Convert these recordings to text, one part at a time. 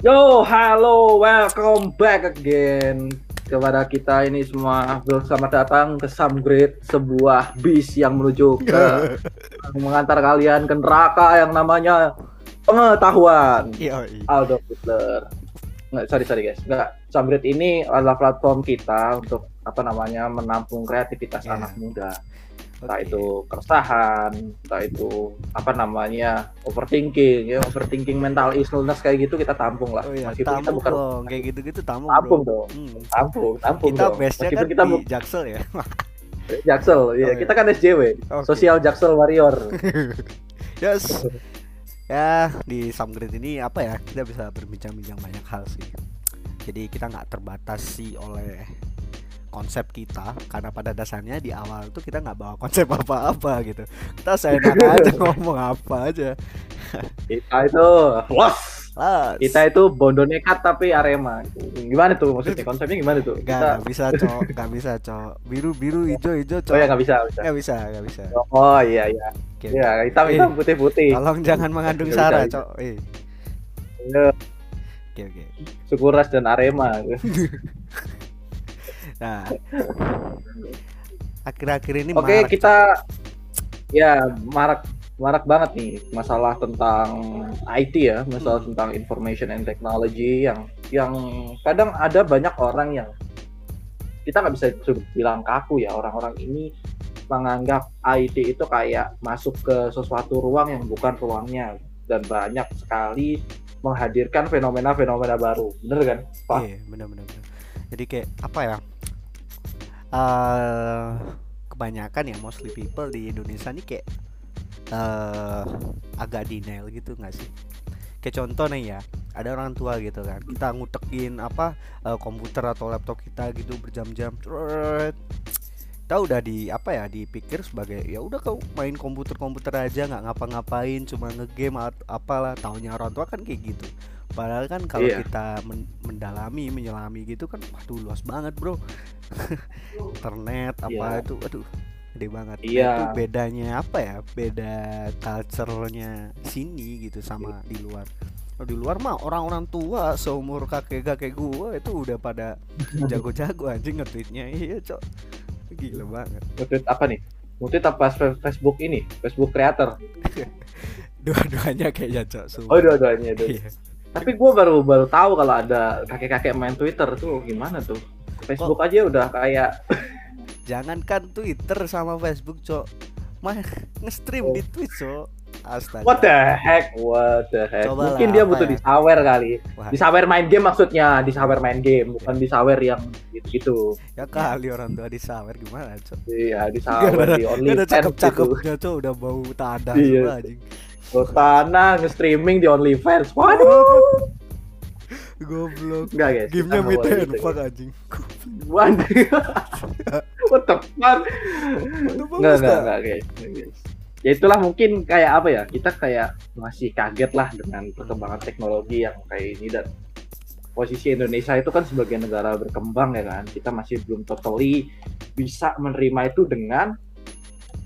Yo, halo, welcome back again kepada kita ini semua. Selamat datang ke Samgrade, sebuah bis yang menuju ke mengantar kalian ke neraka yang namanya pengetahuan. Aldo Hitler. Nggak, sorry sorry guys. Nggak, Samgrade ini adalah platform kita untuk apa namanya menampung kreativitas Ya. anak muda. Entah Oke. itu keresahan, entah itu apa namanya overthinking, ya overthinking mental illness kayak gitu kita tampung lah. Oh iya, Meskipun kita bukan dong, kayak gitu-gitu tamu Tampung bro. dong. Hmm. tampung, tampung Kita Meskipun kan kita di Jaksel ya. Jaksel, ya Oh, iya. kita kan SJW, Oke. Social Jaksel Warrior. yes. Ya, di Samgrid ini apa ya? Kita bisa berbincang-bincang banyak hal sih. Jadi kita nggak terbatasi oleh konsep kita karena pada dasarnya di awal tuh kita nggak bawa konsep apa-apa gitu kita seenak aja ngomong apa aja Kita itu los. Kita itu bondo nekat tapi Arema. Gimana tuh maksudnya konsepnya gimana tuh? nggak Kita nggak bisa cok nggak bisa cok biru biru hijau hijau cok Oh ya nggak bisa, nggak bisa. nggak bisa bisa Oh iya iya. Oke, Iya, hitam hitam Eh. putih putih. Tolong jangan mengandung sara, Cok. Eh, Ya, oke oke. Sukuras dan Arema. Nah, akhir-akhir ini Oke, marak, kita ya marak marak banget nih masalah tentang IT ya, masalah Hmm. tentang information and technology yang yang kadang ada banyak orang yang kita nggak bisa bilang kaku ya orang-orang ini menganggap IT itu kayak masuk ke sesuatu ruang yang bukan ruangnya dan banyak sekali menghadirkan fenomena-fenomena baru, bener kan? Pak? Iya, benar-benar. Jadi kayak apa ya? Eh kebanyakan ya mostly people di Indonesia nih kayak eh agak denial gitu nggak sih? Kayak contoh nih ya, ada orang tua gitu kan, kita ngutekin apa eh, komputer atau laptop kita gitu berjam-jam. Kita udah di apa ya dipikir sebagai ya udah kau main komputer-komputer aja nggak ngapa-ngapain, cuma ngegame at- apalah, taunya orang tua kan kayak gitu. Padahal kan kalau Iya. kita men- mendalami, menyelami gitu kan, waduh luas banget bro. Internet apa Iya. itu, aduh gede banget. Nah, Iya. itu bedanya apa ya? Beda culture-nya sini gitu sama di luar. Kalau di luar mah orang-orang tua seumur kakek-kakek gua itu udah pada jago-jago anjing nge-tweetnya. Iya, Cok. Gila banget. Nge-tweet apa nih? Nge-tweet apa Facebook ini? Facebook Creator. Dua-duanya kayaknya, Cok. sumpah. Oh, dua-duanya itu. Iya. Tapi gue baru baru tahu kalau ada kakek-kakek main Twitter tuh gimana tuh? Facebook aja udah kayak Jangankan Twitter sama Facebook, Cok. Mah nge-stream Oh. di Twitch, Cok. Astaga. what the heck, what the heck. Coba Mungkin dia butuh ya? disawer kali. Wah, Disawer main game maksudnya, disawer main game, bukan disawer yang gitu-gitu. ya kali orang tua disawer gimana, Cok? Iya, disawer di Gak ada OnlyFans gitu. Cok. Udah bau tanah Iya. semua anjing. Oh, tanah nge-streaming di OnlyFans. Waduh. Goblok. Enggak, guys. Gamenya mid and gitu, anjing. Waduh. What the fuck? Udah Enggak, enggak, enggak, guys. Ya itulah mungkin kayak apa ya? Kita kayak masih kaget lah dengan perkembangan teknologi yang kayak ini dan posisi Indonesia itu kan sebagai negara berkembang ya kan. Kita masih belum totally bisa menerima itu dengan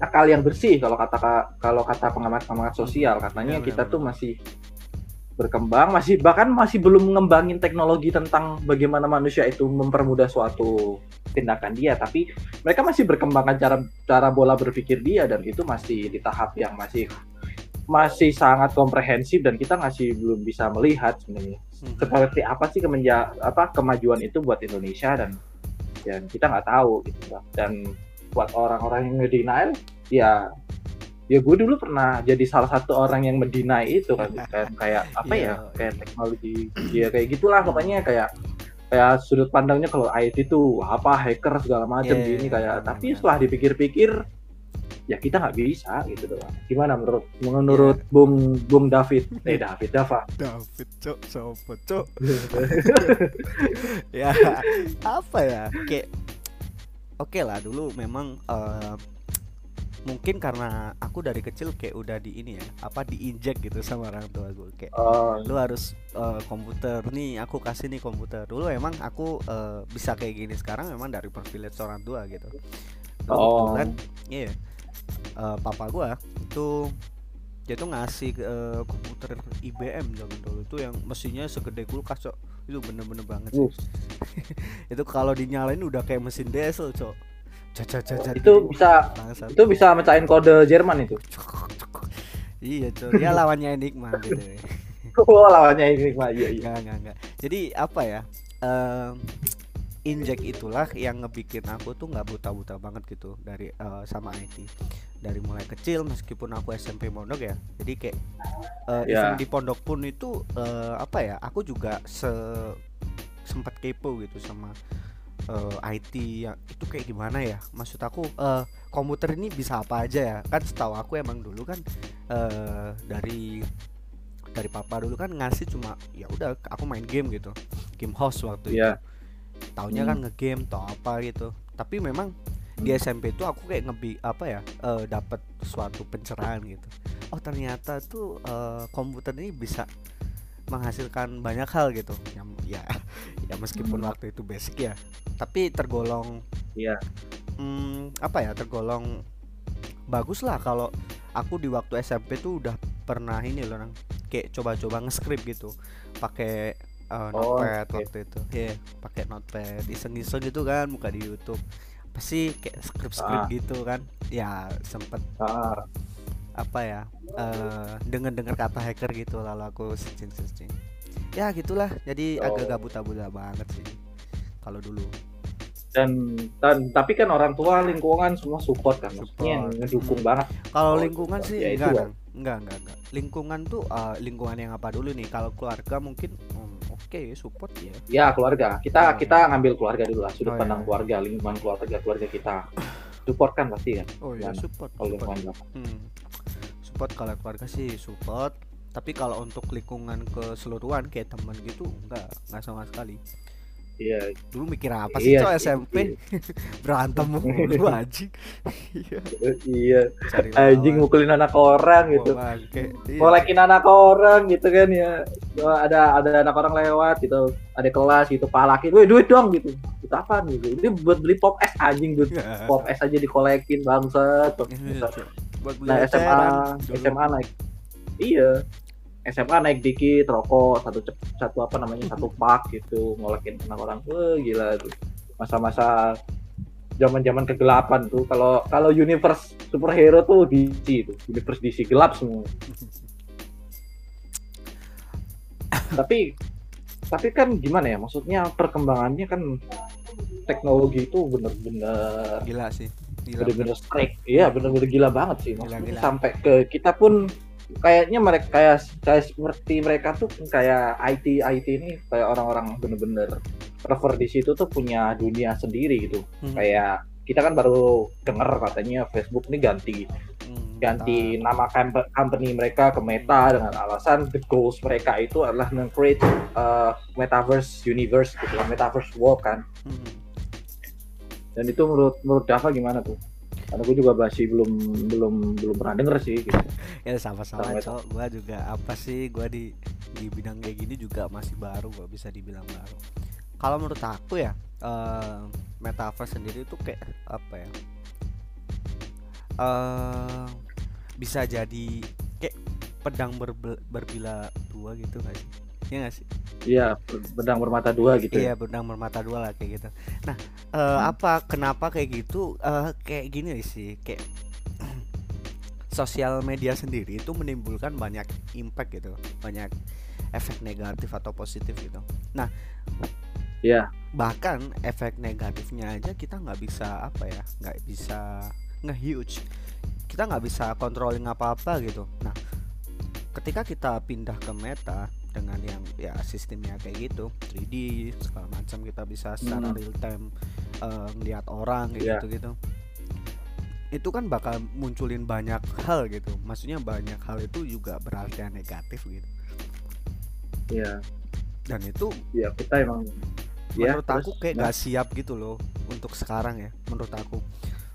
akal yang bersih kalau kata kalau kata pengamat-pengamat sosial katanya Benar, kita benar, tuh masih berkembang masih bahkan masih belum mengembangin teknologi tentang bagaimana manusia itu mempermudah suatu tindakan dia tapi mereka masih berkembangkan cara cara bola berpikir dia dan itu masih di tahap yang masih masih sangat komprehensif dan kita masih belum bisa melihat sebenarnya Hmm. seperti apa sih kemenja apa kemajuan itu buat Indonesia dan dan kita nggak tahu gitu dan buat orang-orang yang ngedenial ya ya gue dulu pernah jadi salah satu orang yang mendinai itu kan kayak, kayak apa Iya. ya kayak teknologi ya kayak gitulah pokoknya kayak kayak sudut pandangnya kalau IT itu apa hacker segala macam Iya, gini iya, kayak tapi setelah dipikir-pikir ya kita nggak bisa gitu doang. Gimana menurut menurut Bung Bung David? Eh David Dava. David cok sopo cok? Ya apa ya kayak oke lah dulu memang eh, mungkin karena aku dari kecil kayak udah di ini ya apa diinjek gitu sama orang tua gue kayak Oh, lu harus eh, komputer nih aku kasih nih komputer. Dulu emang aku eh, bisa kayak gini. Sekarang memang dari privilege orang tua gitu. Dulu Oh. kebetulan iya eh, papa gua itu dia tuh ngasih komputer komputer IBM zaman dulu. Itu yang mesinnya segede kulkas cok. Itu bener-bener banget sih. Uh. itu kalau dinyalain udah kayak mesin diesel cok itu bisa bangsat. itu bisa mecahin kode Jerman itu iya cok ya lawannya Enigma gitu oh lawannya ini mah iya iya Enggak, enggak, enggak. Jadi apa ya? Em, injek itulah yang ngebikin aku tuh nggak buta-buta banget gitu dari eh, sama IT. Dari mulai kecil meskipun aku SMP pondok ya. Jadi kayak eh, Ya. even di pondok pun itu eh, apa ya? Aku juga se sempat kepo gitu sama eh, IT yang itu kayak gimana ya? Maksud aku eh, komputer ini bisa apa aja ya? Kan setahu aku emang dulu kan eh, dari dari papa dulu kan ngasih cuma ya udah aku main game gitu game host waktu Iya. itu taunya Hmm. kan ngegame atau apa gitu tapi memang di Hmm. SMP itu aku kayak ngebi apa ya eh, dapat suatu pencerahan gitu oh ternyata tuh eh, komputer ini bisa menghasilkan banyak hal gitu yang ya ya meskipun Hmm. waktu itu basic ya tapi tergolong Iya. hmm, apa ya tergolong bagus lah kalau aku di waktu SMP tuh udah pernah ini loh nang kayak coba-coba nge-script gitu pakai uh, Oh, notepad oke. waktu itu ya pakai notepad iseng-iseng gitu kan buka di YouTube pasti kayak script-script Ah. gitu kan ya sempet Ah, apa ya eh dengar-dengar kata hacker gitu lalu aku searching searching ya gitulah jadi Oh. agak buta-buta banget sih kalau dulu dan dan tapi kan orang tua lingkungan semua support kan maksudnya ngedukung Hmm. banget Kalau Oh, lingkungan sih ya enggak, ya. Nang. enggak, enggak, enggak. Lingkungan tuh eh, lingkungan yang apa dulu nih? Kalau keluarga mungkin hmm, oke support ya. ya keluarga kita Oh. kita ngambil keluarga dulu lah sudut Oh, pandang iya. keluarga lingkungan keluarga keluarga kita support kan pasti kan Oh iya support. kalau support. lingkungan. Hmm. Support kalau keluarga sih support. Tapi kalau untuk lingkungan keseluruhan kayak teman gitu enggak, enggak sama sekali. iya. Dulu mikir apa sih Iya cowok SMP berantem mulu anjing. Iya, iya. Cari anjing mukulin anak orang gitu. Iya. kolekin anak orang gitu kan ya. Ada ada anak orang lewat gitu. Ada kelas gitu palakin. Weh duit dong gitu. Itu apa gitu. Ini buat beli pop es anjing duit. Pop es aja dikolekin bangsat. Iya. Buat beli nah SMA eceran dulu. SMA naik. Iya SMA naik dikit rokok satu cep- satu apa namanya satu pak gitu ngolekin anak orang. Wah gila tuh. Masa-masa zaman-zaman kegelapan tuh kalau kalau universe superhero tuh DC tuh. Universe DC gelap semua. Tapi tapi kan gimana ya maksudnya perkembangannya kan teknologi itu bener-bener Gila sih. Gila. bener-bener strike iya bener-bener gila banget sih Gila, maksudnya gila. sampai ke kita pun kayaknya mereka kayak kayak seperti mereka tuh kayak IT IT ini kayak orang-orang bener-bener server di situ tuh punya dunia sendiri gitu Hmm. kayak kita kan baru denger katanya Facebook ini ganti Hmm, ganti nama camp- company mereka ke Meta dengan alasan the goals mereka itu adalah nge-create uh, metaverse universe gitu kan metaverse world kan Hmm. Dan itu menurut menurut Dava gimana tuh? Karena gue juga masih belum belum belum pernah denger sih gitu. ya sama-sama. Sama- cok gua juga apa sih gua di di bidang kayak gini juga masih baru gua bisa dibilang baru. Kalau menurut aku ya eh, metaverse sendiri itu kayak apa ya? Eh bisa jadi kayak pedang berbe- berbila dua gitu gak sih ya gak sih? Iya, pedang bermata dua gitu iya ya. pedang bermata dua lah kayak gitu. Nah eh, apa kenapa kayak gitu? Eh, kayak gini sih kayak sosial media sendiri itu menimbulkan banyak impact gitu banyak efek negatif atau positif gitu. Nah Iya. bahkan efek negatifnya aja kita nggak bisa apa ya nggak bisa nge-huge. Kita nggak bisa controlling apa-apa gitu. Nah ketika kita pindah ke meta dengan yang ya sistemnya kayak gitu 3D segala macam kita bisa secara Hmm. real time eh, ngelihat orang kayak Iya. gitu gitu itu kan bakal munculin banyak hal gitu maksudnya banyak hal itu juga berarti negatif gitu Iya. dan itu Iya, kita emang ya, menurut aku terus, kayak nah, gak siap gitu loh untuk sekarang ya menurut aku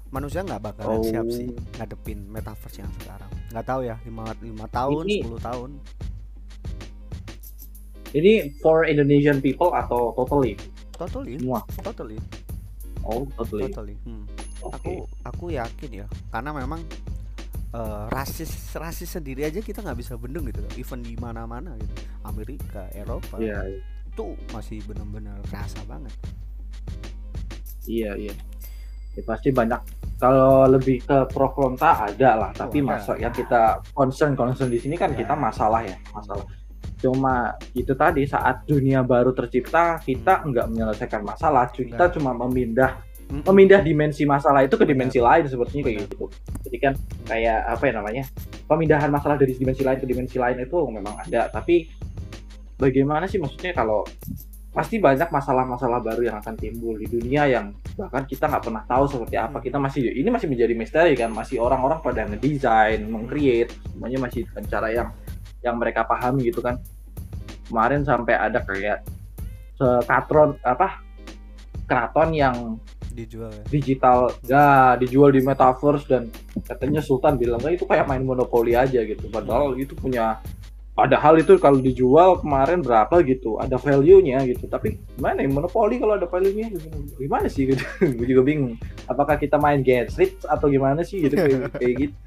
manusia nggak bakalan siap Oh. sih ngadepin metaverse yang sekarang nggak tahu ya lima lima tahun Ini- 10 tahun ini for Indonesian people atau totally totally semua? totally Oh, totally. totally Hmm. Oke. aku aku yakin ya karena memang eh, rasis rasis sendiri aja kita nggak bisa bendung gitu loh. Even di mana-mana gitu. Amerika, Eropa Iya, itu masih benar-benar kerasa banget. iya, iya. Ya, pasti banyak. Kalau lebih ke pro kontra ada lah, tapi ada. masa yang kita concern concern di sini kan Ya. kita masalah ya, masalah. Cuma itu tadi saat dunia baru tercipta, kita Hmm. nggak menyelesaikan masalah, kita Nggak. cuma memindah Mm-mm. memindah dimensi masalah itu ke dimensi lain sepertinya kayak gitu. Jadi kan kayak apa ya namanya? Pemindahan masalah dari dimensi lain ke dimensi lain itu memang ada, tapi bagaimana sih maksudnya kalau pasti banyak masalah-masalah baru yang akan timbul di dunia yang bahkan kita nggak pernah tahu seperti apa. Hmm. Kita masih ini masih menjadi misteri kan, masih orang-orang pada ngedesain, mengcreate, semuanya masih dengan cara yang yang mereka pahami gitu kan. Kemarin sampai ada kayak katron apa keraton yang dijual ya. digital ya dijual di metaverse dan katanya Sultan bilang "Ah, itu kayak main monopoli aja gitu. Padahal itu punya padahal itu kalau dijual kemarin berapa gitu ada value-nya gitu. Tapi gimana ya monopoli kalau ada value-nya? Gimana sih gitu? Gue juga bingung. Apakah kita main get rich atau gimana sih gitu kayak, kayak gitu?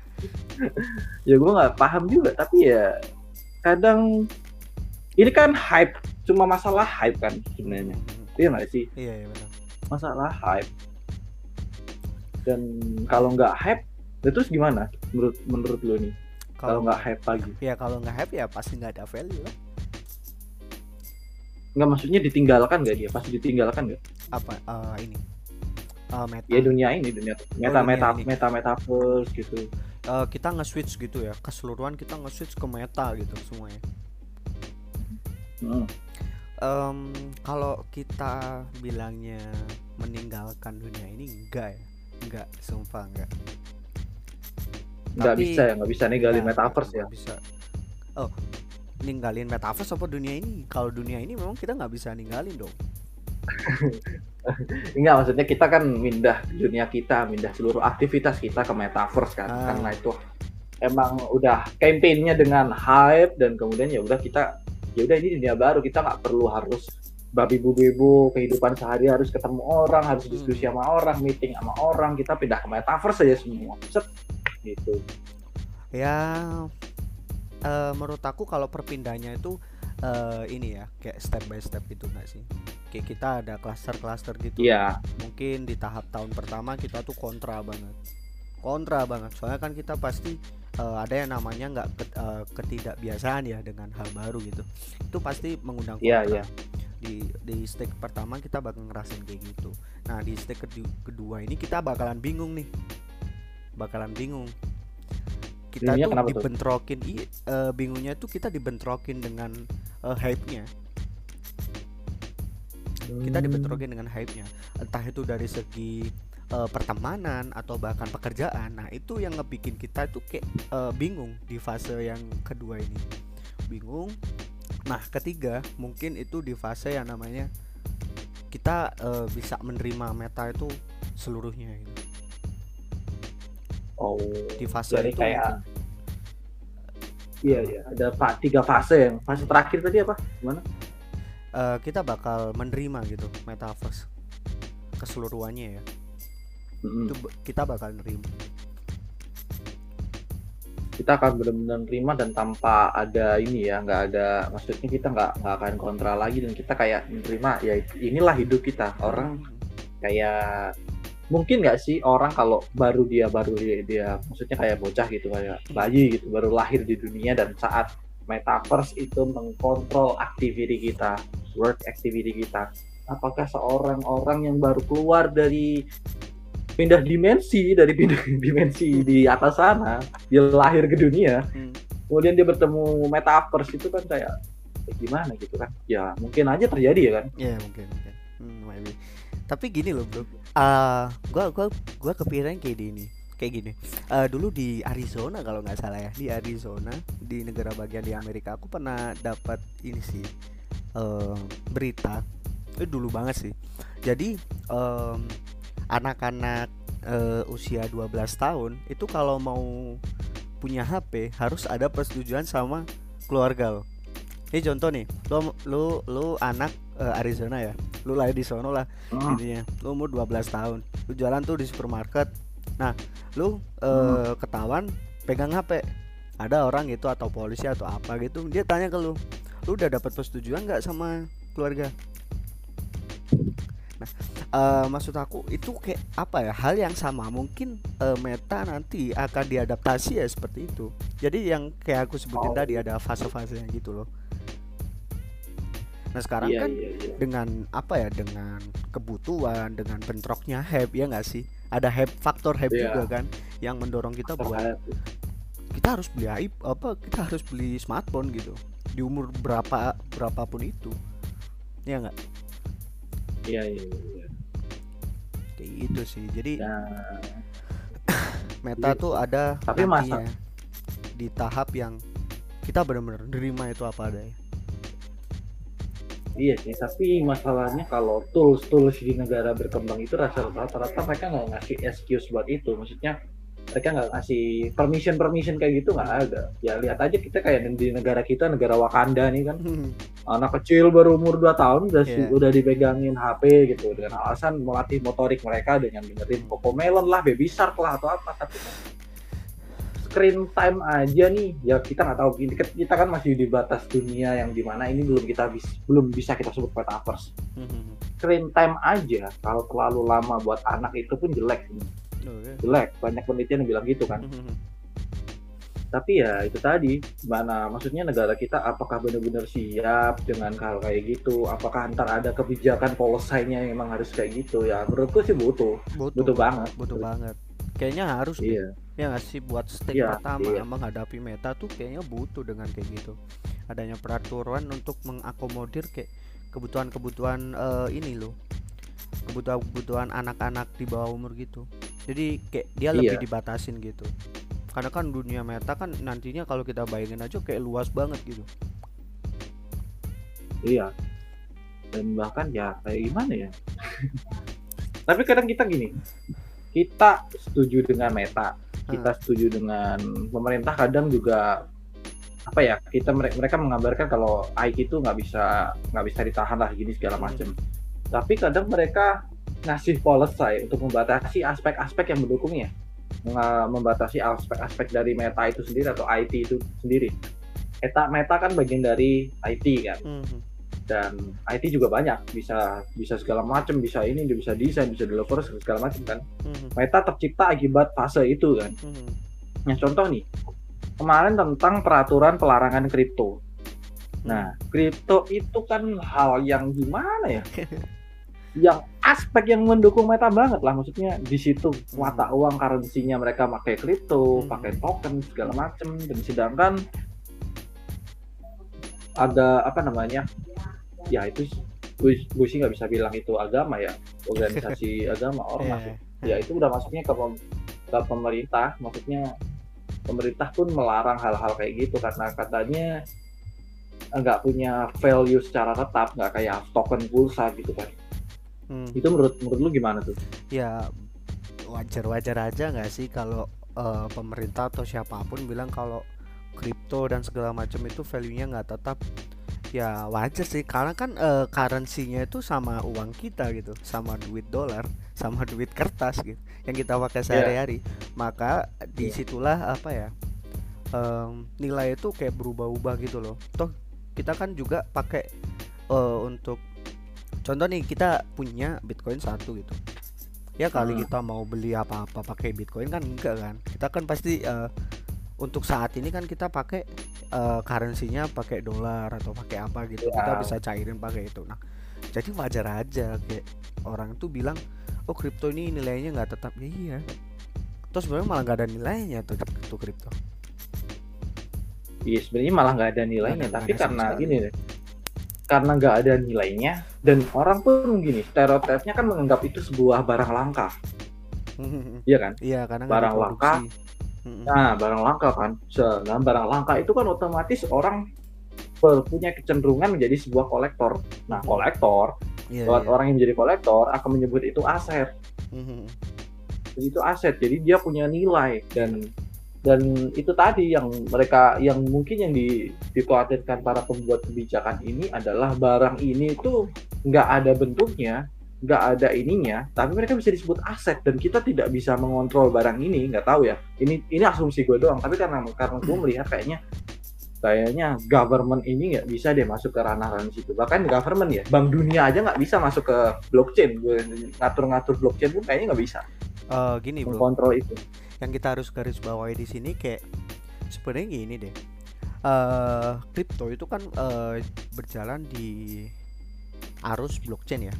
Ya gue nggak paham juga. Tapi ya kadang ini kan hype cuma masalah hype kan sebenarnya iya nggak sih Iya, iya benar. masalah hype dan kalau nggak hype ya terus gimana menurut menurut lo nih kalau nggak hype lagi ya kalau nggak hype ya pasti nggak ada value lah. nggak maksudnya ditinggalkan nggak dia pasti ditinggalkan nggak Apa eh, ini? Eh, meta. ya dunia ini dunia meta dunia meta ini. meta metaverse gitu Eh, kita nge-switch gitu ya. Keseluruhan kita nge-switch ke meta gitu semuanya. Hmm. Em, kalau kita bilangnya meninggalkan dunia ini enggak ya enggak sumpah enggak nggak Tapi- bisa ya nggak bisa ninggalin Enggak, metaverse ya bisa oh ninggalin metaverse apa dunia ini kalau dunia ini memang kita nggak bisa ninggalin dong Enggak maksudnya kita kan mindah dunia kita mindah seluruh aktivitas kita ke metaverse kan Ah. karena itu emang udah campaignnya dengan hype dan kemudian ya udah kita ya udah ini dunia baru kita nggak perlu harus babi bu kehidupan sehari harus ketemu orang harus Hmm. diskusi sama orang meeting sama orang kita pindah ke metaverse aja semua Set. gitu ya eh, menurut aku kalau perpindahannya itu eh, ini ya kayak step by step itu nggak sih kayak kita ada cluster-cluster gitu. Iya. Mungkin di tahap tahun pertama kita tuh kontra banget. Kontra banget. Soalnya kan kita pasti eh, ada yang namanya nggak ket- eh, ketidakbiasaan ya dengan hal baru gitu. Itu pasti mengundang kontra. Iya, iya. di di stake pertama kita bakal ngerasain kayak gitu. Nah di stake kedu- kedua ini kita bakalan bingung nih. Bakalan bingung. Kita Bingungnya tuh kenapa tuh? dibentrokin. I- eh, bingungnya tuh kita dibentrokin dengan eh, hype-nya kita Hmm. dibentrokin dengan hype-nya. Entah itu dari segi eh, pertemanan atau bahkan pekerjaan. Nah itu yang ngebikin kita tuh kayak eh, bingung di fase yang kedua ini. Bingung. Nah ketiga mungkin itu di fase yang namanya kita eh, bisa menerima meta itu seluruhnya gitu. oh di fase Jadi itu kayak- mungkin, iya iya. Ada tiga fase yang fase terakhir tadi apa? Gimana eh, kita bakal menerima gitu metaverse keseluruhannya ya. Mm-mm. itu kita bakal nerima. Kita akan benar-benar terima dan tanpa ada ini ya nggak ada maksudnya kita nggak nggak akan kontra lagi dan kita kayak menerima ya inilah hidup kita. Orang kayak mungkin nggak sih orang kalau baru dia baru dia, dia maksudnya kayak bocah gitu kayak bayi gitu baru lahir di dunia dan saat metaverse itu mengkontrol aktiviti kita work activity kita apakah seorang orang yang baru keluar dari pindah dimensi dari pindah dimensi di atas sana dia lahir ke dunia Hmm. kemudian dia bertemu metaverse itu kan kayak eh, gimana gitu kan ya mungkin aja terjadi ya kan Ya mungkin mungkin. Hmm, maybe. Tapi gini loh bro. Ah, gua gua gua kepikiran kayak gini. Kayak gini. Eh, dulu di Arizona kalau nggak salah ya di Arizona di negara bagian di Amerika aku pernah dapat ini sih eh, berita itu dulu banget sih. Jadi em, anak-anak eh, usia 12 tahun itu kalau mau punya HP harus ada persetujuan sama keluarga lo. Ini contoh nih, lo lu lu anak eh, Arizona ya, lu lahir di sono lah Hmm. intinya. Lu umur 12 tahun, lu jalan tuh di supermarket. Nah, lu eh, ketahuan pegang HP ada orang itu atau polisi atau apa gitu dia tanya ke lu lu udah dapat persetujuan nggak sama keluarga? Nah uh, maksud aku itu kayak apa ya? Hal yang sama. Mungkin uh, meta nanti akan diadaptasi ya seperti itu. Jadi yang kayak aku sebutin oh. tadi ada fase-fasenya gitu loh. Nah sekarang iya, kan iya, iya. dengan apa ya? Dengan kebutuhan dengan bentroknya hype ya nggak sih? Ada hype faktor hype iya. juga kan yang mendorong kita faktor buat kita harus beli hype apa kita harus beli smartphone gitu di umur berapa berapapun itu ya nggak iya iya, iya. kayak gitu sih jadi nah, meta iya. tuh ada tapi masa di tahap yang kita benar-benar nerima itu apa adanya Iya sih, tapi masalahnya kalau tools-tools di negara berkembang itu rata-rata mereka nggak ngasih excuse buat itu. Maksudnya mereka nggak ngasih permission permission kayak gitu nggak ada. Ya lihat aja kita kayak di negara kita negara Wakanda nih kan, hmm. anak kecil baru umur 2 tahun udah yeah. udah dipegangin HP gitu dengan alasan melatih motorik mereka dengan dengerin Cocomelon lah, Baby Shark lah atau apa. Tapi kan screen time aja nih ya kita nggak tahu kita kan masih di batas dunia yang di mana ini belum kita bis, belum bisa kita sebut metaverse mm-hmm. screen time aja kalau terlalu lama buat anak itu pun jelek. Jelek banyak penelitian yang bilang gitu kan. Mm-hmm. tapi ya itu tadi mana maksudnya negara kita apakah benar-benar siap dengan hal kayak gitu? Apakah antar ada kebijakan policy-nya yang memang harus kayak gitu? Ya menurutku sih butuh. Butuh, butuh banget. Butuh banget. Kayaknya harus iya. ya nggak sih? Buat step iya, pertama iya. menghadapi meta tuh kayaknya butuh dengan kayak gitu. Adanya peraturan untuk mengakomodir kayak kebutuhan-kebutuhan uh, ini loh kebutuhan-kebutuhan anak-anak di bawah umur gitu jadi kayak dia iya. lebih dibatasin gitu karena kan dunia meta kan nantinya kalau kita bayangin aja kayak luas banget gitu iya dan bahkan ya kayak gimana ya tapi kadang kita gini kita setuju dengan meta kita hmm. setuju dengan pemerintah kadang juga apa ya kita mereka mengabarkan kalau IT itu nggak bisa nggak bisa ditahan lah gini segala hmm. Tapi kadang mereka ngasih policy untuk membatasi aspek-aspek yang mendukungnya. Membatasi aspek-aspek dari meta itu sendiri atau IT itu sendiri. Meta meta kan bagian dari IT kan. Hmm. Dan IT juga banyak. Bisa bisa segala macam bisa ini bisa desain bisa developer segala macam kan. Hmm. Meta tercipta akibat fase itu kan. Hmm. nah contoh nih. Kemarin tentang peraturan pelarangan kripto. Hmm. nah kripto itu kan hal yang gimana ya yang aspek yang mendukung meta banget lah maksudnya di situ hmm. mata uang currency-nya mereka pakai kripto, hmm. pakai token segala macam dan sedangkan ada apa namanya ya itu gue, sih nggak bisa bilang itu agama ya organisasi agama ormas yeah. ya itu udah masuknya ke, ke pemerintah maksudnya pemerintah pun melarang hal-hal kayak gitu karena katanya nggak punya value secara tetap nggak kayak token pulsa gitu kan hmm. itu menurut menurut lu gimana tuh ya wajar-wajar aja nggak sih kalau uh, pemerintah atau siapa pun bilang kalau kripto dan segala macam itu value-nya nggak tetap ya wajar sih karena kan uh, currency-nya itu sama uang kita gitu sama duit dolar sama duit kertas gitu yang kita pakai iya. sehari-hari yeah. maka di situlah yeah. apa ya um, nilai itu kayak berubah-ubah gitu loh toh kita kan juga pakai uh, untuk contoh nih kita punya bitcoin satu gitu. Ya kali hmm. kita mau beli apa-apa pakai bitcoin kan enggak kan? Kita kan pasti uh, untuk saat ini kan kita pakai uh, currency-nya pakai dolar atau pakai apa gitu. Yeah. kita bisa cairin pakai itu. Nah jadi wajar aja. Kayak orang tuh bilang oh kripto ini nilainya nggak tetap. Ya iya. Terus sebenarnya malah nggak ada nilainya tuh tuh kripto. Iya sebenarnya malah nggak ada nilainya gak, tapi gak karena gini deh karena nggak ada nilainya dan orang pun gini stereotipnya kan menganggap itu sebuah barang langka iya kan iya karena barang langka Nah, barang langka kan. Nah, barang langka itu kan otomatis orang punya kecenderungan menjadi sebuah kolektor. Nah, kolektor, yeah, buat yeah. orang yang menjadi kolektor akan menyebut itu aset. Jadi itu aset. Jadi dia punya nilai dan dan itu tadi yang mereka yang mungkin yang di, dikhawatirkan para pembuat kebijakan ini adalah barang ini itu nggak ada bentuknya nggak ada ininya, tapi mereka bisa disebut aset dan kita tidak bisa mengontrol barang ini, nggak tahu ya. Ini ini asumsi gue doang, tapi karena karena gue melihat kayaknya kayaknya government ini nggak bisa deh masuk ke ranah-ranah situ. Bahkan government ya, bank dunia aja nggak bisa masuk ke blockchain. Ngatur-ngatur blockchain pun kayaknya nggak bisa. Uh, gini bro. Kontrol itu. Yang kita harus garis bawahi di sini kayak sebenarnya gini deh. Uh, kripto itu kan uh, berjalan di arus blockchain ya.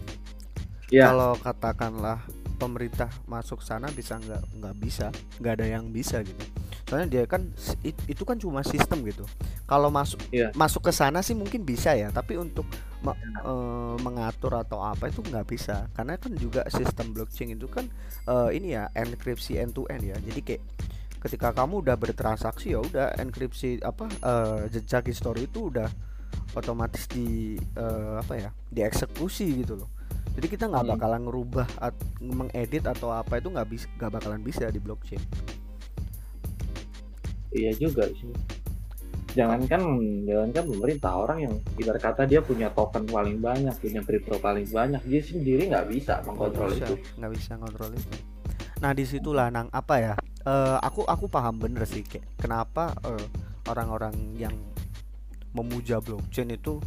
Yeah. Kalau katakanlah pemerintah masuk sana bisa nggak nggak bisa, nggak ada yang bisa gitu. Soalnya dia kan itu kan cuma sistem gitu. Kalau masuk yeah. masuk ke sana sih mungkin bisa ya, tapi untuk me, e, mengatur atau apa itu nggak bisa. Karena kan juga sistem blockchain itu kan e, ini ya enkripsi end to end ya. Jadi kayak ketika kamu udah bertransaksi ya udah enkripsi apa e, jejak histori itu udah otomatis di uh, apa ya dieksekusi gitu loh jadi kita nggak hmm. bakalan ngerubah at, mengedit atau apa itu nggak bisa nggak bakalan bisa di blockchain iya juga sih jangankan jangankan pemerintah orang yang ibarat kata dia punya token paling banyak punya kripto paling banyak dia sendiri nggak bisa mengkontrol gak bisa, itu. nggak bisa kontrol itu. Nah di situlah nang apa ya uh, aku aku paham bener sih kayak kenapa uh, orang-orang yang memuja blockchain itu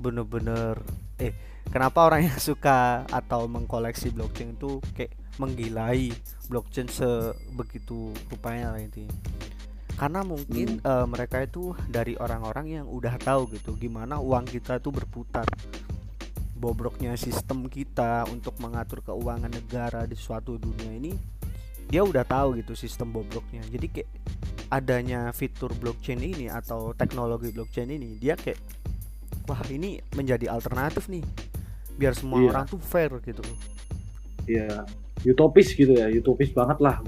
bener-bener eh kenapa orang yang suka atau mengkoleksi blockchain itu kayak menggilai blockchain sebegitu rupanya lah intinya karena mungkin hmm. uh, mereka itu dari orang-orang yang udah tahu gitu gimana uang kita itu berputar bobroknya sistem kita untuk mengatur keuangan negara di suatu dunia ini dia udah tahu gitu sistem bobroknya jadi kayak adanya fitur blockchain ini atau teknologi blockchain ini dia kayak wah ini menjadi alternatif nih biar semua iya. orang tuh fair gitu iya utopis gitu ya utopis banget lah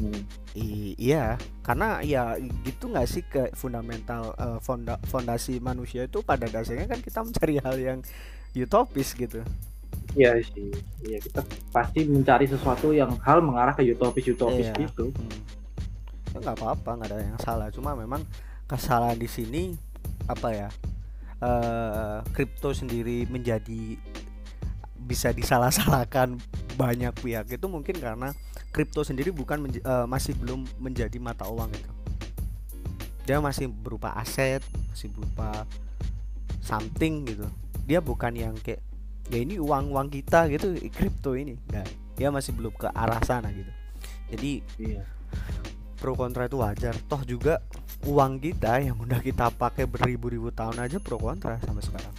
I iya karena ya gitu nggak sih ke fundamental uh, fonda fondasi manusia itu pada dasarnya kan kita mencari hal yang utopis gitu Iya sih, iya kita pasti mencari sesuatu yang hal mengarah ke utopis utopis iya. gitu. Hmm. Ya nggak apa-apa, nggak ada yang salah. Cuma memang kesalahan di sini apa ya? Eh, kripto uh, sendiri menjadi bisa disalah-salahkan banyak pihak itu mungkin karena kripto sendiri bukan uh, masih belum menjadi mata uang itu. Dia masih berupa aset, masih berupa something gitu. Dia bukan yang kayak ya ini uang uang kita gitu kripto ini enggak dia masih belum ke arah sana gitu jadi iya. pro kontra itu wajar toh juga uang kita yang udah kita pakai beribu-ribu tahun aja pro kontra sampai sekarang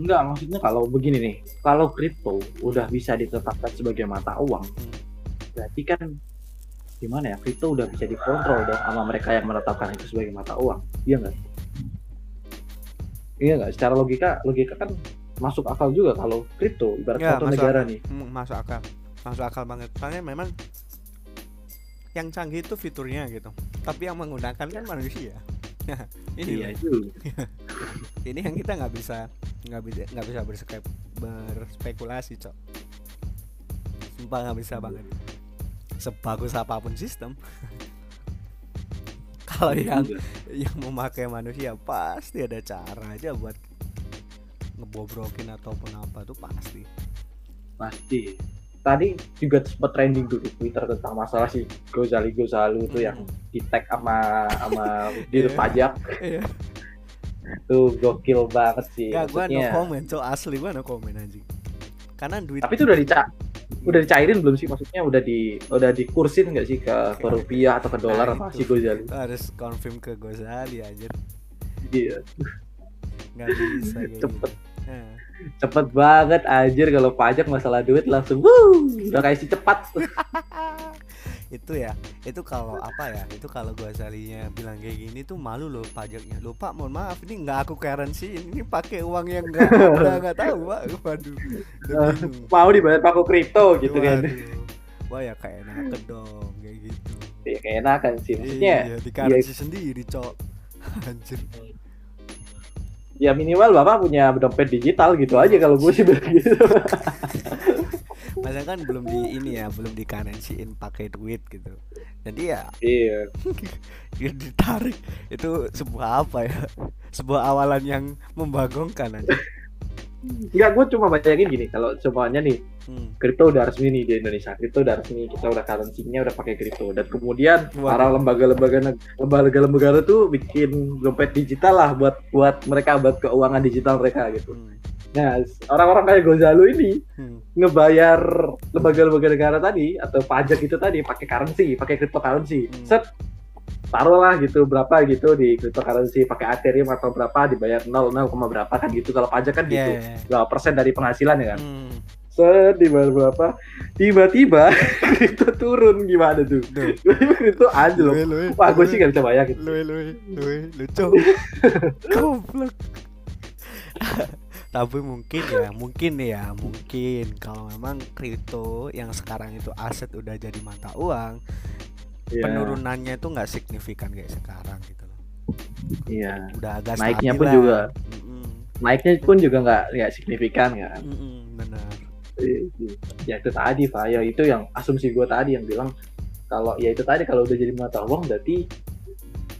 enggak maksudnya kalau begini nih kalau kripto udah bisa ditetapkan sebagai mata uang hmm. berarti kan gimana ya kripto udah bisa dikontrol dong sama mereka yang menetapkan itu sebagai mata uang iya nggak? Iya nggak? Secara logika logika kan masuk akal juga kalau kripto ibarat ya, satu negara akal. nih. Masuk akal. Masuk akal banget. Soalnya memang yang canggih itu fiturnya gitu. Tapi yang menggunakan kan manusia. Ini iya itu ini yang kita nggak bisa nggak bisa nggak bisa bersekep, berspekulasi cok sumpah nggak bisa banget sebagus apa pun sistem kalau yang yang memakai manusia pasti ada cara aja buat ngebobrokin ataupun apa tuh pasti pasti tadi juga sempat trending tuh di Twitter tentang masalah si Gozali Gozalu itu hmm. yang di tag sama sama di yeah. pajak yeah. Tuh gokil banget sih Gak, gua no komen so asli gua no komen anjing. Karena duit tapi itu udah dica udah dicairin belum sih? Maksudnya udah di udah dikursin nggak sih ke, ke rupiah atau ke dolar nah, apa si Gozali harus confirm ke Gozali aja iya. Nggak bisa cepet. gitu. Cepet banget anjir. Kalau pajak masalah duit langsung wuh udah kayak si cepat itu ya itu kalau apa ya itu kalau gua salinya bilang kayak gini tuh malu loh pajaknya. Loh pak mohon maaf ini nggak aku currency ini pakai uang yang nggak nggak tahu pak. Waduh mau dibayar pakai kripto gitu kan. Wah ya kayak enak dong kayak gitu. Ya kayak enak kan sih. Maksudnya iya, di currency ya. sendiri cok. Anjir. Ya minimal bapak punya dompet digital gitu aja kalau gue sih bilang gitu Masa kan belum di ini ya belum di currencyin pakai duit gitu jadi ya iya ditarik itu sebuah apa ya sebuah awalan yang membagongkan aja Enggak, gue cuma bayangin gini, kalau semuanya nih, Hmm. kripto udah resmi nih di Indonesia, kripto udah resmi, kita udah currency-nya udah pakai kripto, dan kemudian Waduh. para lembaga-lembaga lembaga-lembaga itu bikin dompet digital lah buat buat mereka buat keuangan digital mereka gitu. Hmm. Nah, orang-orang kayak Gozalo ini Hmm. ngebayar lembaga-lembaga negara tadi atau pajak itu tadi pakai currency, pakai cryptocurrency. Hmm. Set taruhlah gitu berapa gitu di cryptocurrency pakai Ethereum atau berapa dibayar 0, 0, berapa kan gitu kalau pajak kan gitu. iya, iya. Berapa persen dari penghasilan ya kan? Hmm. Set dibayar berapa? Tiba-tiba itu turun gimana tuh? Loh. Luwe, luwe, Wah, gue sih gak bisa bayangin. Luwe, luwe, luwe, lucu. Goblok. Tapi mungkin ya, mungkin ya, mungkin kalau memang kripto yang sekarang itu aset udah jadi mata uang, Iya, penurunannya itu nggak signifikan kayak sekarang gitu loh. Iya. Udah agak Naiknya pun lah. juga. Mm-mm, Naiknya pun juga nggak nggak signifikan kan. mm-mm, benar. ya itu tadi pak ya itu yang asumsi gue tadi yang bilang kalau ya itu tadi kalau udah jadi mata uang berarti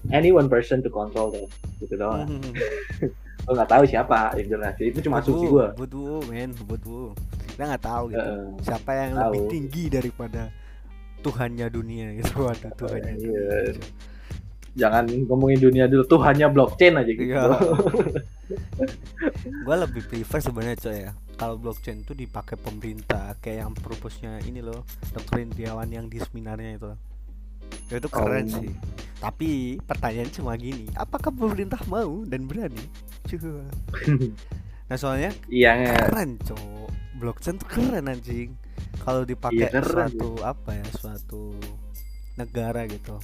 any one person to control them gitu doang Mm. lo nggak tahu siapa yang jelas itu cuma asumsi gue Butuh, men, butuh. Kita nggak tahu gitu. Heeh. Siapa yang tahu. lebih tinggi daripada Tuhannya dunia gitu. Waduh, Tuhannya Iya. dunia. jangan ngomongin dunia dulu tuh hanya blockchain aja gitu Iya. gue lebih prefer sebenarnya coy ya kalau blockchain itu dipakai pemerintah kayak yang purpose-nya ini loh Dr. Indiawan yang di seminarnya itu Ya, itu keren Oh. sih. Tapi pertanyaan cuma gini apakah pemerintah mau dan berani? Cua. nah soalnya iya keren cowok. Blockchain tuh keren anjing. Kalau dipakai Iya, suatu apa ya suatu negara gitu.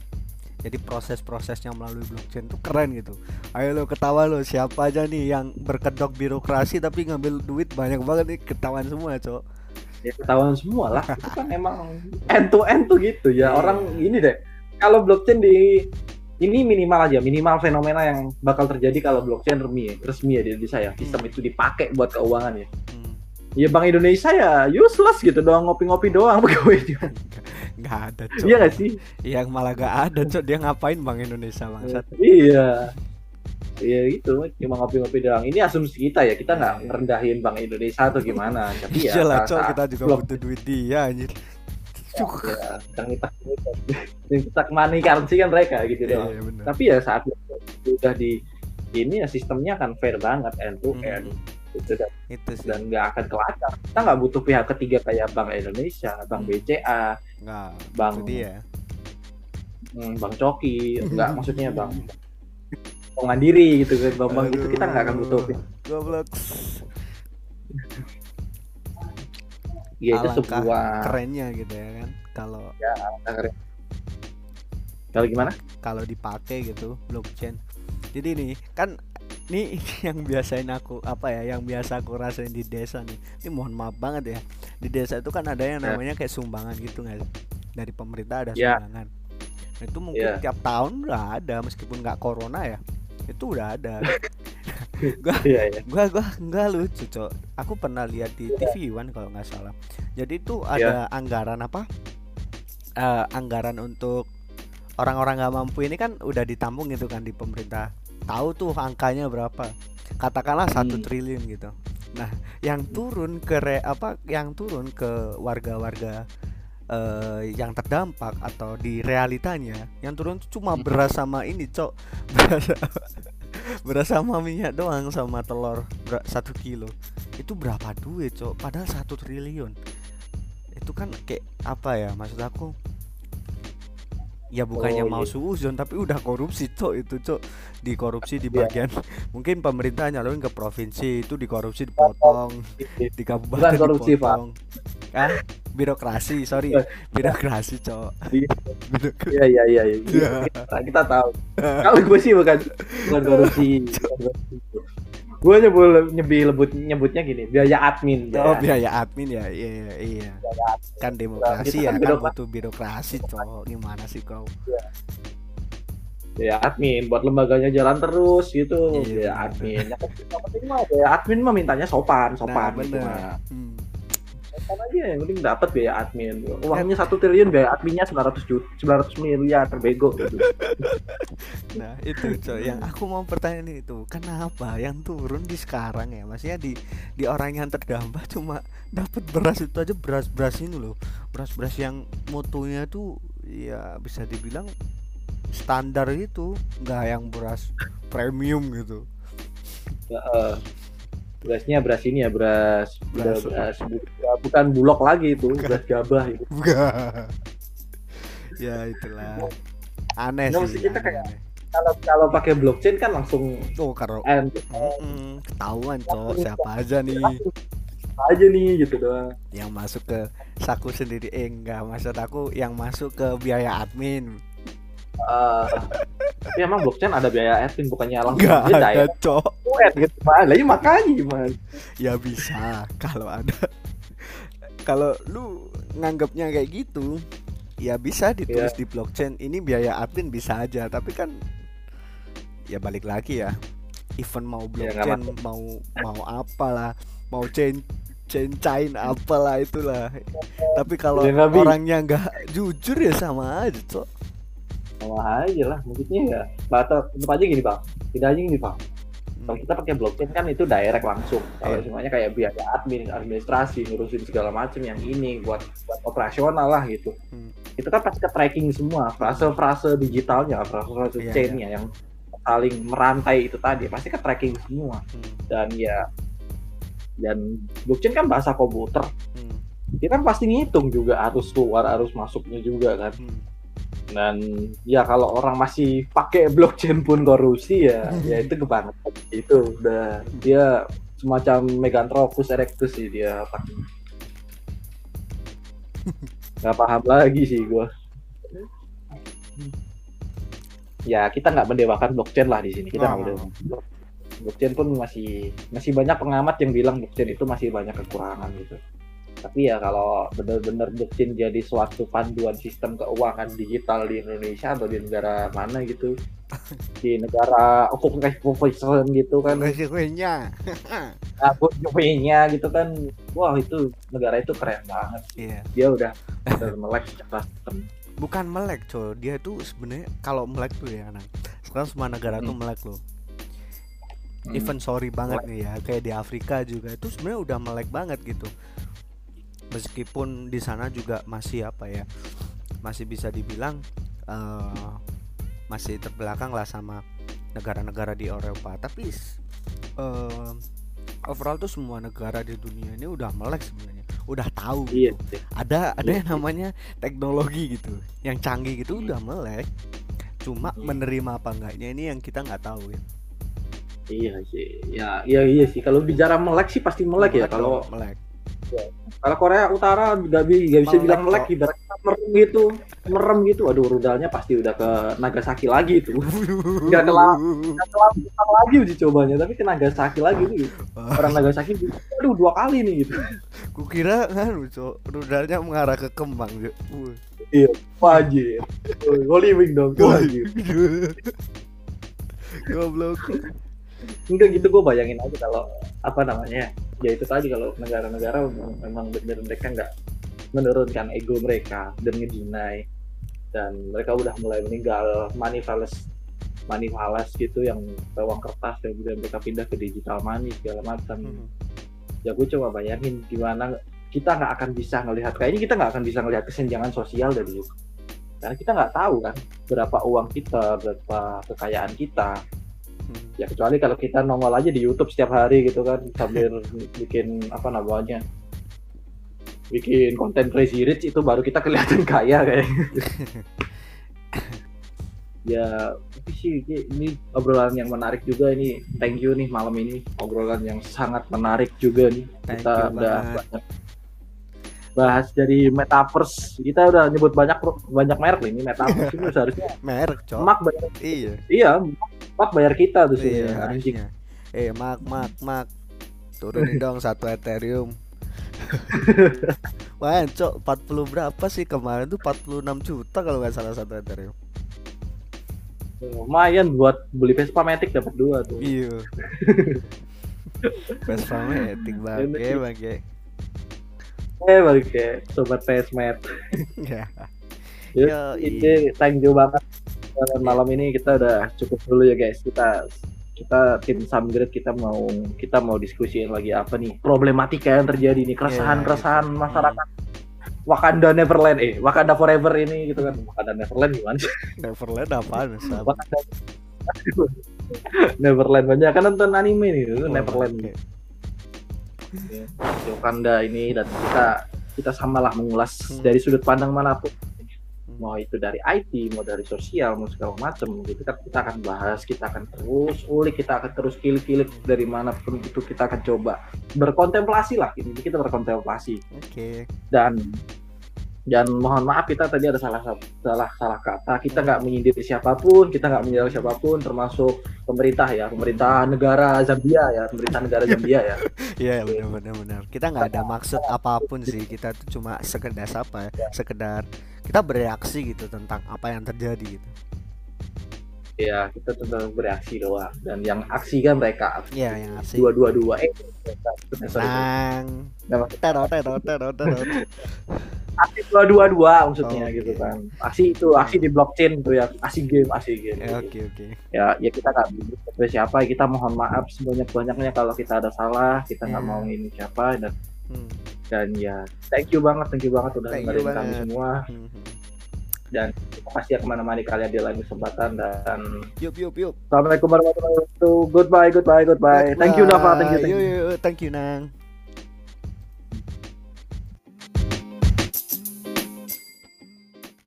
Jadi proses-prosesnya melalui blockchain tuh keren gitu. Ayo lo ketawa lo siapa aja nih yang berkedok birokrasi tapi ngambil duit banyak banget nih ketahuan semua cowok ya ketahuan semua lah. Itu kan emang end to end tuh gitu ya. Iya. orang ini deh kalau blockchain di ini minimal aja minimal fenomena yang bakal terjadi kalau blockchain resmi ya, resmi ya di Indonesia ya. Sistem itu dipakai buat keuangan ya. Hmm. ya Bank Indonesia ya useless gitu doang ngopi-ngopi doang pegawainya nggak ada cowok iya gak sih? Yang malah gak ada cowok dia ngapain bank Indonesia bangsat? Iya iya gitu. Cuma ngopi-ngopi doang. Ini asumsi kita ya kita nggak Iya. ngerendahin Bank Indonesia atau gimana. Tapi ya lah saat- cowok saat kita juga blok- butuh duit dia anjir. Ya, yang kita yang kita money currency kan mereka gitu doang. iya benar. Tapi ya saat udah di ini ya sistemnya akan fair banget end to end Hmm, gitu dan itu sih. Dan nggak akan kelacak kita nggak butuh pihak ketiga kayak Bank Indonesia Bank Hmm. BCA nggak Bang- itu dia. Hmm, Bank Coki nggak maksudnya Bank Bank Mandiri gitu kan Bank Bank itu kita nggak akan butuh goblok. Ya itu sebuah kerennya gitu ya kan kalau kalau gimana? Kalau dipakai gitu blockchain. Jadi nih kan nih yang biasain aku apa ya yang biasa aku rasain di desa nih. Ini mohon maaf banget ya di desa itu kan ada yang Ya. namanya kayak sumbangan gitu nggak dari pemerintah ada Ya. sumbangan. Nah, itu mungkin Ya. tiap tahun udah ada meskipun nggak corona ya itu udah ada. Iya ya gua gua nggak lucu cok. Aku pernah lihat di TV One kalau nggak salah. Jadi itu Iya. ada anggaran apa? Eh, anggaran untuk orang-orang nggak mampu ini kan udah ditampung gitu kan di pemerintah. Tahu tuh angkanya berapa. Katakanlah satu Hmm. triliun gitu. Nah yang turun ke re, apa yang turun ke warga-warga eh, yang terdampak atau di realitanya yang turun cuma Hmm. beras sama ini cok. Beras beras sama minyak doang sama telur satu kilo. Itu berapa duit cok? Padahal satu triliun. Itu kan kayak apa ya maksud aku? Ya bukannya Oh, mau iya. suuzon tapi udah korupsi cok itu cok. Dikorupsi di Iya. bagian mungkin pemerintah nyalurin ke provinsi itu dikorupsi dipotong. Di kabupaten Bukan korupsi, Pak. Ah birokrasi sorry. Birokrasi Iya. Birokrasi. iya iya iya iya. Iya. kita, kita tahu. Kalau gue sih bukan bukan korupsi gue nyebut nyebut lebut nyebutnya gini biaya admin. Oh biaya. admin ya iya iya. Kan demokrasi ya kan kan birokra- butuh birokrasi cowok. Gimana sih kau? Biaya admin buat lembaganya jalan terus gitu. Iya, biaya bener. admin. Yang penting mah biaya admin mah mintanya sopan sopan nah gitu bener. mah. Hmm. Sopan aja yang penting dapat biaya admin. Uangnya satu triliun biaya adminnya 900 juta 900 miliar terbego gitu Nah itu coy yang aku mau pertanyaan itu kenapa yang turun di sekarang ya? Maksudnya di di orang yang terdampak cuma dapat beras itu aja beras beras ini loh. Beras beras yang mutunya tuh ya bisa dibilang standar itu nggak yang beras premium gitu. Uh, berasnya beras ini ya beras Beras- beras, beras- bukan bulog lagi itu beras gabah itu. Ya itulah. Aneh Nggak, sih kita aneh, kayak- aneh. kalau kalau pakai blockchain kan langsung oh karo and Mm-mm, ketahuan cok. Siapa aja nih? Aja nih gitu doang. Yang masuk ke saku sendiri. Eh enggak maksud aku yang masuk ke biaya admin Eh, tapi emang blockchain ada biaya admin bukannya langsung dia ada direct cok. Gitu Mas. Lah, iya makanya gimana ya bisa kalau ada. Kalau lu nganggapnya kayak gitu ya bisa ditulis Iya. di blockchain. Ini biaya admin bisa aja tapi kan ya balik lagi ya. Event mau Ya, nggak blockchain mau mau apalah mau chain chain chain apalah itulah. Tapi kalau Ya, orangnya nggak jujur ya sama aja cok sama aja lah maksudnya ya atau tetap aja gini bang tidak aja gini bang kalau kita pakai blockchain kan itu direct langsung. Kalau Iya. semuanya kayak biaya admin administrasi ngurusin segala macam yang ini buat buat operasional lah gitu. Hmm. itu kan pasti ke tracking semua. Frase-frase digitalnya frase-frase Iya, chainnya yang saling merantai itu tadi pasti ke tracking semua. Hmm, dan ya dan blockchain kan bahasa komputer. Hmm, dia kan pasti ngitung juga arus keluar arus masuknya juga kan. Hmm. Dan ya kalau orang masih pakai blockchain pun korupsi ya ya itu kebangetan. Itu udah dia semacam Meganthropus erectus sih dia pakai nggak paham lagi sih gua. Ya kita nggak mendewakan blockchain lah di sini. Kita nggak Oh. blockchain pun masih masih banyak pengamat yang bilang blockchain itu masih banyak kekurangan gitu tapi ya kalau benar-benar blockchain jadi suatu panduan sistem keuangan digital di Indonesia atau di negara mana gitu. Di negara occupation gitu kan. Konsekuensinya. aku nya gitu kan. Wah itu negara itu keren banget. Iya. dia udah melek secara sistem. Bukan melek coy. Dia tuh sebenarnya kalau melek tuh ya nang. Sekarang semua negara tuh Hmm. melek loh. Hmm. even sorry banget nih ya kayak di Afrika juga itu sebenarnya udah melek banget gitu meskipun di sana juga masih apa ya masih bisa dibilang eh, masih terbelakang lah sama negara-negara di Eropa. Tapi eh, overall tuh semua negara di dunia ini udah melek sebenarnya udah tahu iya gitu ada ada Iya. yang namanya teknologi gitu yang canggih gitu udah melek. Cuma Hmm. menerima apa enggaknya ini yang kita nggak tahu ya. Iya sih. Ya iya iya sih. Kalau bicara melek sih pasti melek ya. Kalau dong, melek kalau Korea Utara nggak bi- nggak bisa Melek bilang melek ibaratnya merem gitu merem gitu. Aduh rudalnya pasti udah ke Nagasaki lagi itu. Nggak kelar. nggak kelar lagi uji cobanya tapi ke Nagasaki lagi nih orang Nagasaki aduh dua kali nih gitu. Kukira kan rudalnya mengarah ke kembang Cok. Wih. wajib. Holy Wing dong wajib. Goblok enggak gitu gue bayangin aja kalau apa namanya ya itu tadi kalau negara-negara memang- benar mereka nggak menurunkan ego mereka dan ngedinai dan mereka udah mulai meninggal money fallacy money fallacy gitu yang uang kertas dan kemudian mereka pindah ke digital money segala macam. Hmm. ya gue coba bayangin gimana kita nggak akan bisa ngelihat kayaknya kita nggak akan bisa ngelihat kesenjangan sosial dari itu. Karena kita nggak tahu kan berapa uang kita berapa kekayaan kita Hmm. ya kecuali kalau kita nongol aja di YouTube setiap hari gitu kan sambil bikin apa namanya bikin konten crazy rich itu baru kita kelihatan kaya kayak ya tapi sih ini- ini obrolan yang menarik juga ini. Thank you nih malam ini obrolan yang sangat menarik juga nih. Thank kita you udah banget. banyak bahas dari metaverse. Kita udah nyebut banyak banyak merek nih ini metaverse itu seharusnya. Merek cok. Mak bayar iya. Iya mak bayar kita tuh sih iya harusnya. Eh mak mak mak. Turunin dong satu ethereum. Wah, cok 40 berapa sih? Kemarin tuh 46 juta kalau nggak salah satu ethereum. Lumayan buat beli Vespa Matic dapat dua tuh. Iya. Vespa metik bangke bangke. eh balik ke sobat PSMet Ya. ya, Yoi. ini thank you banget malam ini kita udah cukup dulu ya guys. Kita kita tim Samgrid kita mau kita mau diskusiin lagi apa nih problematika yang terjadi nih keresahan keresahan iya. masyarakat Wakanda Neverland eh Wakanda Forever ini gitu kan Wakanda Neverland gimana sih Neverland apaan Sam? Wakanda Neverland banyak kan nonton anime nih Oh, Neverland oke. Ya, di Wakanda ini dan kita kita samalah mengulas Hmm. dari sudut pandang mana pun. Mau itu dari IT mau dari sosial mau segala macam gitu kan kita akan bahas kita akan terus ulik kita akan terus kilik-kilik dari mana pun itu kita akan coba berkontemplasi lah ini kita berkontemplasi Oke. dan dan mohon maaf kita tadi ada salah salah salah kata kita nggak menyindir siapa pun kita nggak menyindir siapa pun termasuk pemerintah ya pemerintah negara Zambia ya pemerintah negara Zambia ya Iya benar benar benar. Kita nggak ada maksud apa pun sih. Kita tuh cuma sekedar apa ya? Sekedar kita bereaksi gitu tentang apa yang terjadi gitu. ya kita tentang bereaksi doang dan yang aksi kan mereka Iya yang asik. dua dua dua eh sorry, sorry. Nang. Nama- Teror teror teror teror. aksi dua dua dua maksudnya Oh, gitu kan aksi itu aksi di blockchain tuh ya aksi game aksi game Ya, Oke oke. ya ya kita nggak bisa siapa kita mohon maaf sebanyak banyaknya kalau kita ada salah kita nggak Ya. mau ini siapa dan Hmm. dan ya thank you banget thank you banget udah dengerin kami semua Hmm, dan pasti ya ke mana-mana kalian di lain kesempatan dan Yup yup yup. assalamualaikum warahmatullahi wabarakatuh goodbye goodbye goodbye thank you Nava thank you thank you yuk, yuk. thank you Nang.